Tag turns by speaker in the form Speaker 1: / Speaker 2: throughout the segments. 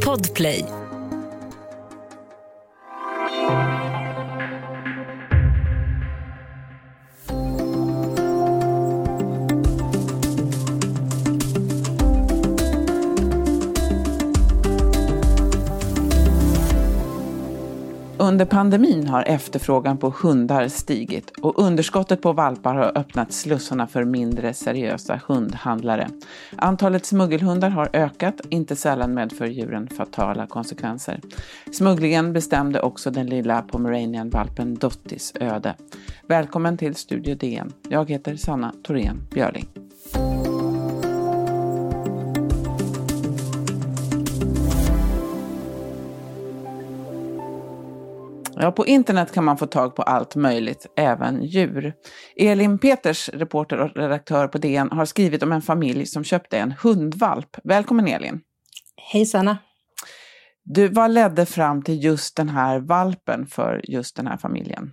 Speaker 1: Podplay.
Speaker 2: Under pandemin har efterfrågan på hundar stigit och underskottet på valpar har öppnat slussarna för mindre seriösa hundhandlare. Antalet smuggelhundar har ökat, inte sällan med för djuren fatala konsekvenser. Smugglingen bestämde också den lilla pomeranian-valpen Dottis öde. Välkommen till Studio DN. Jag heter Sanna Thorén Björling. Ja, på internet kan man få tag på allt möjligt, även djur. Elin Peters, reporter och redaktör på DN, har skrivit om en familj som köpte en hundvalp. Välkommen Elin!
Speaker 3: Hej Sanna!
Speaker 2: Du, vad ledde fram till just den här valpen för just den här familjen?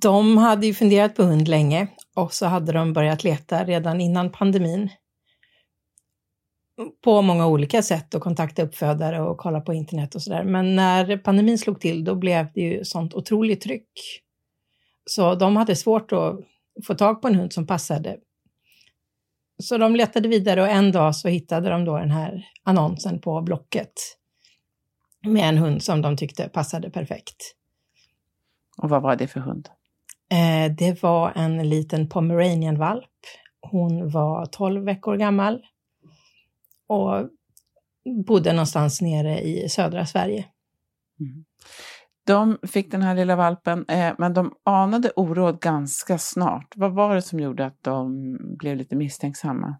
Speaker 3: De hade ju funderat på hund länge och så hade de börjat leta redan innan pandemin på många olika sätt och kontakta uppfödare och kolla på internet och sådär. Men när pandemin slog till, då blev det ju sånt otroligt tryck. Så de hade svårt att få tag på en hund som passade. Så de letade vidare och en dag så hittade de då den här annonsen på Blocket med en hund som de tyckte passade perfekt.
Speaker 2: Och vad var det för hund?
Speaker 3: Eh, det var en liten pomeranian-valp. Hon var 12 veckor gammal och bodde någonstans nere i södra Sverige. Mm.
Speaker 2: De fick den här lilla valpen, eh, men de anade oråd ganska snart. Vad var det som gjorde att de blev lite misstänksamma?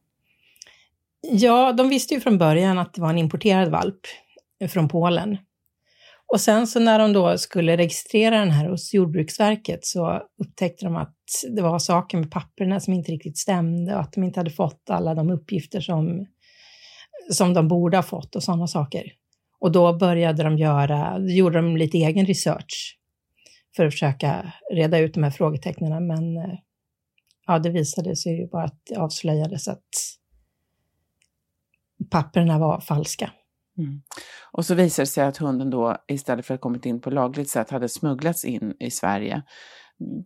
Speaker 3: Ja, de visste ju från början att det var en importerad valp från Polen. Och sen så när de då skulle registrera den här hos Jordbruksverket så upptäckte de att det var saker med papperna som inte riktigt stämde och att de inte hade fått alla de uppgifter som som de borde ha fått och sådana saker. Och då började de göra, gjorde de lite egen research för att försöka reda ut de här frågetecknen. Men eh, ja, det visade sig ju bara att det avslöjades att papperna var falska.
Speaker 2: Mm. Och så visade det sig att hunden då istället för att kommit in på lagligt sätt hade smugglats in i Sverige.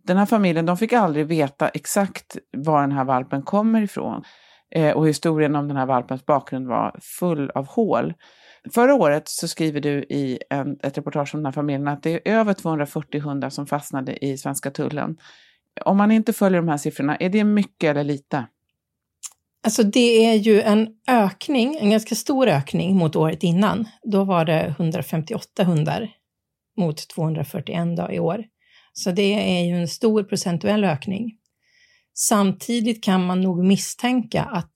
Speaker 2: Den här familjen de fick aldrig veta exakt var den här valpen kommer ifrån. Eh, och historien om den här valpens bakgrund var full av hål. Förra året så skriver du i en, ett reportage om den här familjen att det är över 240 hundar som fastnade i svenska tullen. Om man inte följer de här siffrorna, är det mycket eller lite?
Speaker 3: Alltså det är ju en ökning, en ganska stor ökning mot året innan. Då var det 158 hundar mot 241 då i år. Så det är ju en stor procentuell ökning. Samtidigt kan man nog misstänka att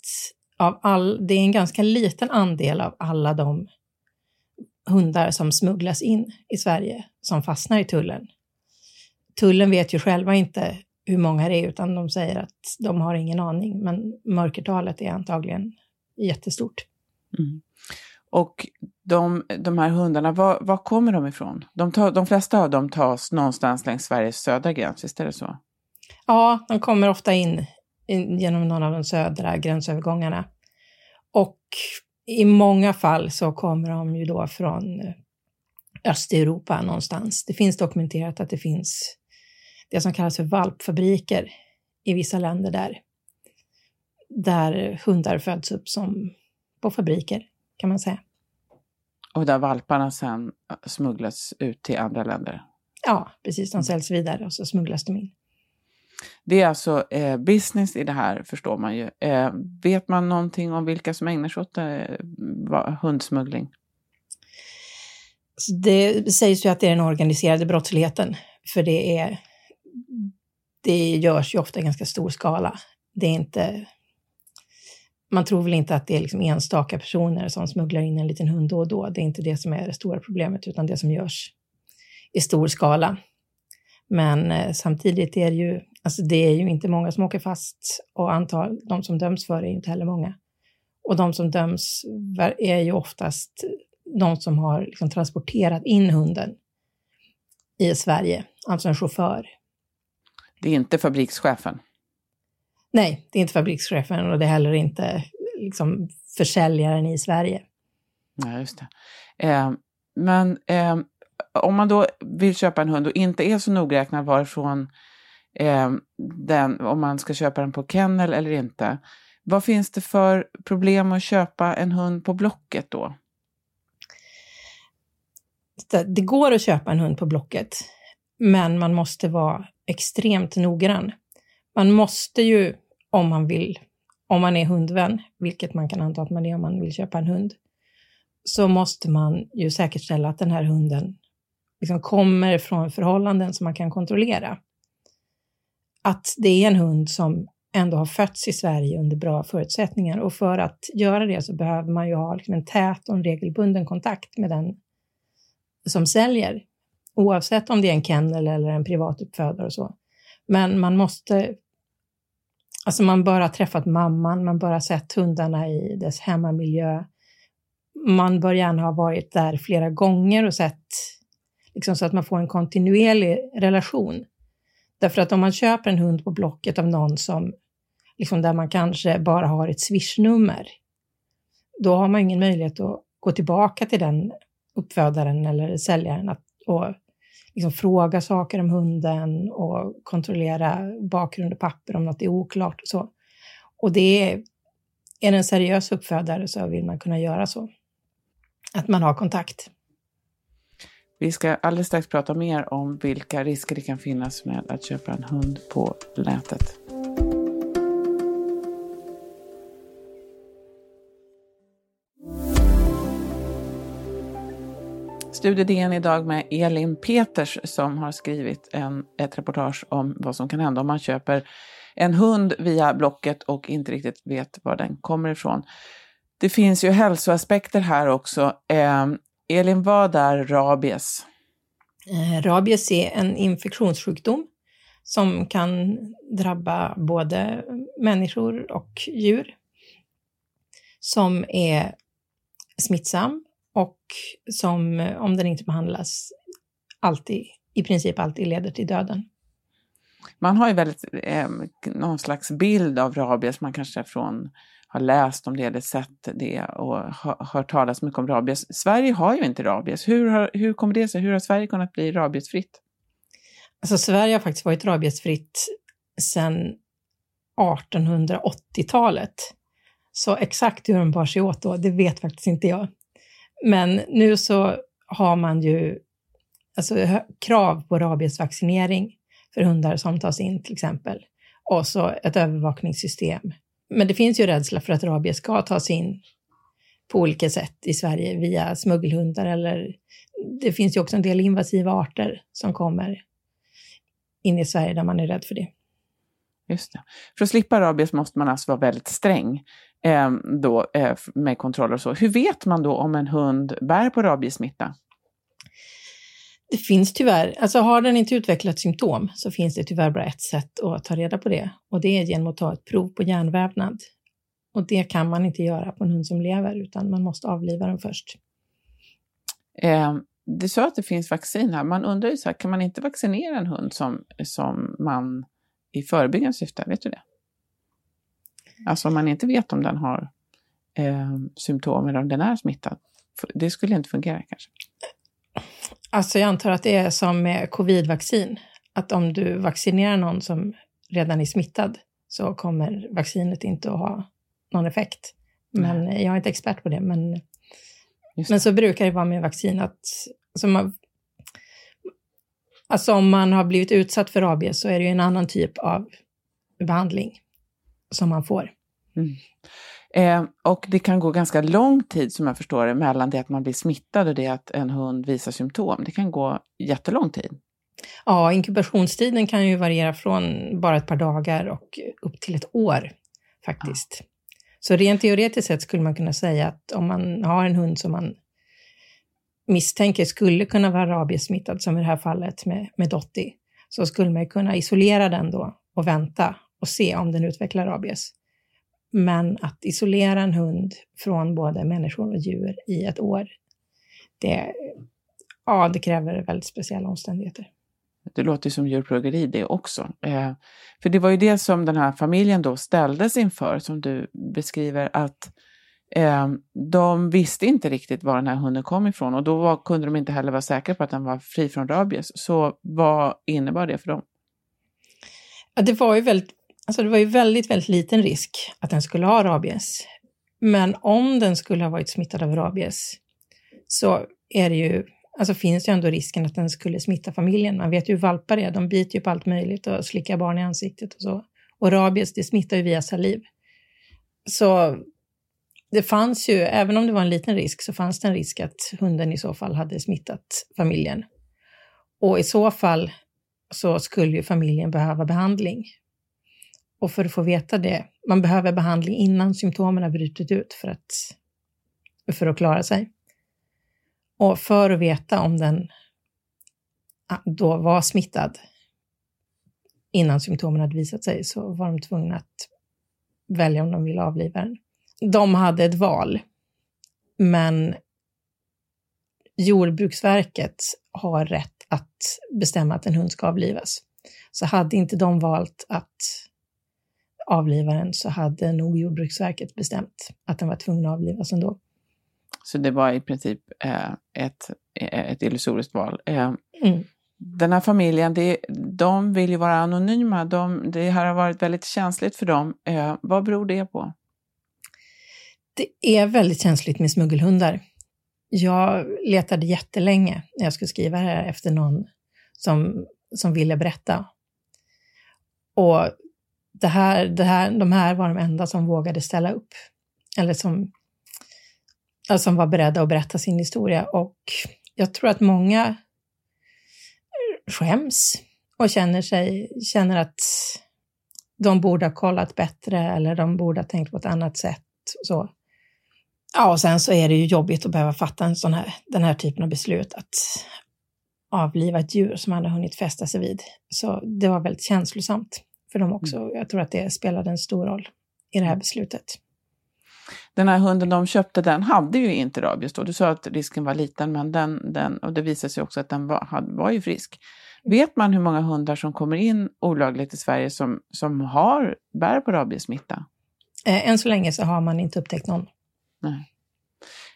Speaker 3: av all, det är en ganska liten andel av alla de hundar som smugglas in i Sverige som fastnar i tullen. Tullen vet ju själva inte hur många det är, utan de säger att de har ingen aning, men mörkertalet är antagligen jättestort. Mm.
Speaker 2: Och de, de här hundarna, var, var kommer de ifrån? De, tar, de flesta av dem tas någonstans längs Sveriges södra gräns, visst är det så?
Speaker 3: Ja, de kommer ofta in, in genom någon av de södra gränsövergångarna. Och i många fall så kommer de ju då från eh, Östeuropa någonstans. Det finns dokumenterat att det finns det som kallas för valpfabriker i vissa länder där, där hundar föds upp som på fabriker, kan man säga.
Speaker 2: Och där valparna sen smugglas ut till andra länder?
Speaker 3: Ja, precis. De säljs vidare och så smugglas de in.
Speaker 2: Det är alltså eh, business i det här, förstår man ju. Eh, vet man någonting om vilka som ägnar sig åt eh, hundsmuggling?
Speaker 3: Det sägs ju att det är den organiserade brottsligheten, för det, är, det görs ju ofta i ganska stor skala. Det är inte, man tror väl inte att det är liksom enstaka personer som smugglar in en liten hund då och då. Det är inte det som är det stora problemet, utan det som görs i stor skala. Men eh, samtidigt är det ju, alltså det är ju inte många som åker fast och antal, de som döms för det är inte heller många. Och de som döms är ju oftast de som har liksom transporterat in hunden i Sverige, alltså en chaufför.
Speaker 2: Det är inte fabrikschefen?
Speaker 3: Nej, det är inte fabrikschefen och det är heller inte liksom, försäljaren i Sverige.
Speaker 2: Ja, just det. Eh, men eh, om man då vill köpa en hund och inte är så nogräknad varifrån eh, den, om man ska köpa den på kennel eller inte. Vad finns det för problem att köpa en hund på Blocket då?
Speaker 3: Det går att köpa en hund på Blocket, men man måste vara extremt noggrann. Man måste ju, om man vill, om man är hundvän, vilket man kan anta att man är om man vill köpa en hund, så måste man ju säkerställa att den här hunden liksom kommer från förhållanden som man kan kontrollera. Att det är en hund som ändå har fötts i Sverige under bra förutsättningar och för att göra det så behöver man ju ha liksom en tät och en regelbunden kontakt med den som säljer, oavsett om det är en kennel eller en privat uppfödare och så. Men man måste, alltså man bör ha träffat mamman, man bör ha sett hundarna i dess hemmamiljö. Man bör gärna ha varit där flera gånger och sett, liksom så att man får en kontinuerlig relation. Därför att om man köper en hund på Blocket av någon som, liksom där man kanske bara har ett swishnummer, då har man ingen möjlighet att gå tillbaka till den uppfödaren eller säljaren att, och liksom fråga saker om hunden och kontrollera bakgrund och papper om något är oklart och så. Och det är, är det en seriös uppfödare så vill man kunna göra så. Att man har kontakt.
Speaker 2: Vi ska alldeles strax prata mer om vilka risker det kan finnas med att köpa en hund på nätet. Studio DN idag med Elin Peters som har skrivit en, ett reportage om vad som kan hända om man köper en hund via Blocket och inte riktigt vet var den kommer ifrån. Det finns ju hälsoaspekter här också. Eh, Elin, vad är rabies?
Speaker 3: Eh, rabies är en infektionssjukdom som kan drabba både människor och djur. Som är smittsam och som, om den inte behandlas, alltid, i princip alltid leder till döden.
Speaker 2: Man har ju väldigt eh, någon slags bild av rabies, man kanske från har läst om det eller sett det och hört talas mycket om rabies. Sverige har ju inte rabies. Hur, har, hur kommer det sig? Hur har Sverige kunnat bli rabiesfritt?
Speaker 3: Alltså Sverige har faktiskt varit rabiesfritt sedan 1880-talet. Så exakt hur de bar sig åt då, det vet faktiskt inte jag. Men nu så har man ju alltså, krav på rabiesvaccinering för hundar som tas in till exempel. Och så ett övervakningssystem. Men det finns ju rädsla för att rabies ska tas in på olika sätt i Sverige via smuggelhundar eller det finns ju också en del invasiva arter som kommer in i Sverige där man är rädd för det.
Speaker 2: Just det. För att slippa rabies måste man alltså vara väldigt sträng eh, då, eh, med kontroller och så. Hur vet man då om en hund bär på rabiessmitta?
Speaker 3: Det finns tyvärr, alltså har den inte utvecklat symptom så finns det tyvärr bara ett sätt att ta reda på det och det är genom att ta ett prov på hjärnvävnad. Och det kan man inte göra på en hund som lever utan man måste avliva den först.
Speaker 2: Eh, du sa att det finns vaccin här. Man undrar ju så här, kan man inte vaccinera en hund som, som man i förebyggande syfte? Vet du det? Alltså om man inte vet om den har eh, symptom eller om den är smittad. Det skulle inte fungera kanske?
Speaker 3: Alltså jag antar att det är som med covidvaccin. Att om du vaccinerar någon som redan är smittad så kommer vaccinet inte att ha någon effekt. Men Nej. jag är inte expert på det. Men, men så brukar det vara med vaccin att alltså man, alltså om man har blivit utsatt för rabies så är det ju en annan typ av behandling som man får. Mm.
Speaker 2: Eh, och det kan gå ganska lång tid, som jag förstår det, mellan det att man blir smittad och det att en hund visar symptom. Det kan gå jättelång tid.
Speaker 3: Ja, inkubationstiden kan ju variera från bara ett par dagar och upp till ett år faktiskt. Ja. Så rent teoretiskt sett skulle man kunna säga att om man har en hund som man misstänker skulle kunna vara rabiessmittad, som i det här fallet med, med Dotti, så skulle man kunna isolera den då och vänta och se om den utvecklar rabies. Men att isolera en hund från både människor och djur i ett år, det, ja, det kräver väldigt speciella omständigheter.
Speaker 2: Det låter som djurplågeri det också. Eh, för det var ju det som den här familjen då ställdes inför, som du beskriver, att eh, de visste inte riktigt var den här hunden kom ifrån och då var, kunde de inte heller vara säkra på att den var fri från rabies. Så vad innebar det för dem?
Speaker 3: Ja, det var ju väldigt, alltså det var ju väldigt, väldigt liten risk att den skulle ha rabies. Men om den skulle ha varit smittad av rabies så är det ju, alltså finns ju ändå risken att den skulle smitta familjen. Man vet ju hur valpar är, de biter ju på allt möjligt och slickar barn i ansiktet och så. Och rabies, det smittar ju via saliv. Så det fanns ju, även om det var en liten risk, så fanns det en risk att hunden i så fall hade smittat familjen. Och i så fall så skulle ju familjen behöva behandling. Och för att få veta det, man behöver behandling innan symptomen har brutit ut för att, för att klara sig. Och för att veta om den ah, då var smittad innan symptomen hade visat sig så var de tvungna att välja om de ville avliva den. De hade ett val, men Jordbruksverket har rätt att bestämma att en hund ska avlivas. Så hade inte de valt att avliva den så hade nog Jordbruksverket bestämt att den var tvungen att avlivas ändå.
Speaker 2: Så det var i princip eh, ett, eh, ett illusoriskt val. Eh, mm. Den här familjen, det, de vill ju vara anonyma. De, det här har varit väldigt känsligt för dem. Eh, vad beror det på?
Speaker 3: Det är väldigt känsligt med smuggelhundar. Jag letade jättelänge när jag skulle skriva det här efter någon som, som ville berätta. Och det här, det här, de här var de enda som vågade ställa upp. Eller som, alltså som var beredda att berätta sin historia. Och jag tror att många skäms och känner, sig, känner att de borde ha kollat bättre eller de borde ha tänkt på ett annat sätt. Så. Ja, och sen så är det ju jobbigt att behöva fatta en sån här, den här typen av beslut, att avliva ett djur som man har hunnit fästa sig vid. Så det var väldigt känslosamt för dem också. Mm. Jag tror att det spelade en stor roll i det här beslutet.
Speaker 2: Den här hunden de köpte, den hade ju inte rabies då. Du sa att risken var liten, men den, den, och det visade sig också att den var, had, var ju frisk. Vet man hur många hundar som kommer in olagligt i Sverige som, som har, bär på rabiessmitta?
Speaker 3: Eh, än så länge så har man inte upptäckt någon.
Speaker 2: Nej.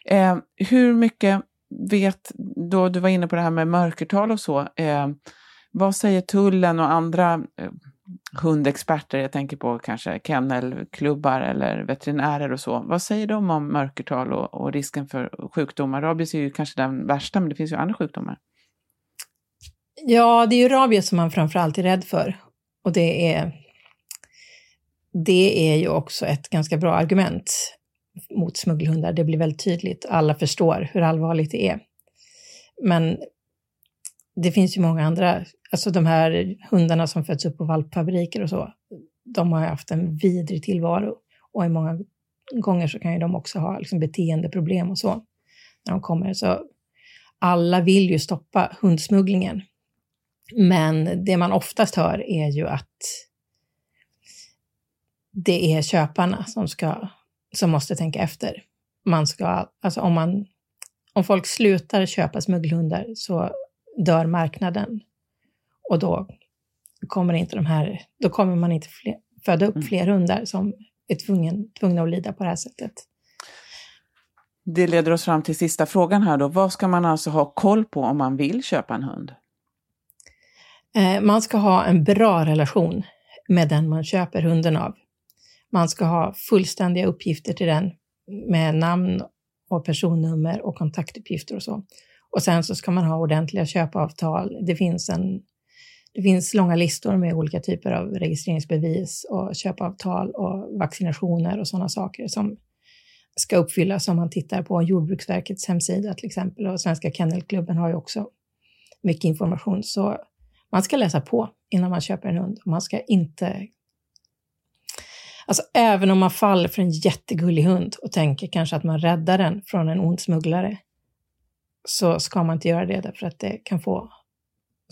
Speaker 2: Eh, hur mycket vet, då du var inne på det här med mörkertal och så, eh, vad säger tullen och andra eh, hundexperter, jag tänker på kanske kennelklubbar eller veterinärer och så. Vad säger de om mörkertal och, och risken för sjukdomar? Rabies är ju kanske den värsta, men det finns ju andra sjukdomar.
Speaker 3: Ja, det är ju rabies som man framförallt är rädd för. Och det är, det är ju också ett ganska bra argument mot smuggelhundar. Det blir väldigt tydligt. Alla förstår hur allvarligt det är. Men det finns ju många andra, alltså de här hundarna som föds upp på valpfabriker och så, de har ju haft en vidrig tillvaro och i många gånger så kan ju de också ha liksom beteendeproblem och så när de kommer. Så alla vill ju stoppa hundsmugglingen. Men det man oftast hör är ju att det är köparna som, ska, som måste tänka efter. Man ska, alltså om, man, om folk slutar köpa smuggelhundar så dör marknaden. Och då kommer, inte de här, då kommer man inte fler, föda upp mm. fler hundar som är tvungen, tvungna att lida på det här sättet.
Speaker 2: Det leder oss fram till sista frågan här då. Vad ska man alltså ha koll på om man vill köpa en hund?
Speaker 3: Eh, man ska ha en bra relation med den man köper hunden av. Man ska ha fullständiga uppgifter till den med namn och personnummer och kontaktuppgifter och så. Och sen så ska man ha ordentliga köpavtal. Det finns, en, det finns långa listor med olika typer av registreringsbevis och köpavtal och vaccinationer och sådana saker som ska uppfyllas om man tittar på Jordbruksverkets hemsida till exempel. Och Svenska Kennelklubben har ju också mycket information. Så man ska läsa på innan man köper en hund. Man ska inte... Alltså även om man faller för en jättegullig hund och tänker kanske att man räddar den från en ond smugglare, så ska man inte göra det därför att det kan få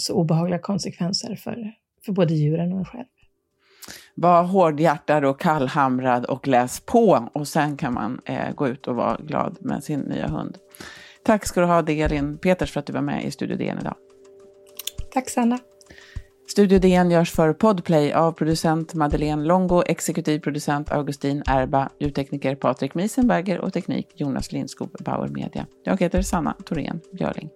Speaker 3: så obehagliga konsekvenser för, för både djuren och en själv.
Speaker 2: Var hårdhjärtad och kallhamrad och läs på och sen kan man eh, gå ut och vara glad med sin nya hund. Tack ska du ha, Delin Peters, för att du var med i Studio DN idag.
Speaker 3: Tack Sanna.
Speaker 2: Studio DN görs för Podplay av producent Madeleine Longo, exekutiv producent Augustin Erba, ljudtekniker Patrik Miesenberger och teknik Jonas Lindskog, Bauer Media. Jag heter Sanna Thorén Björling.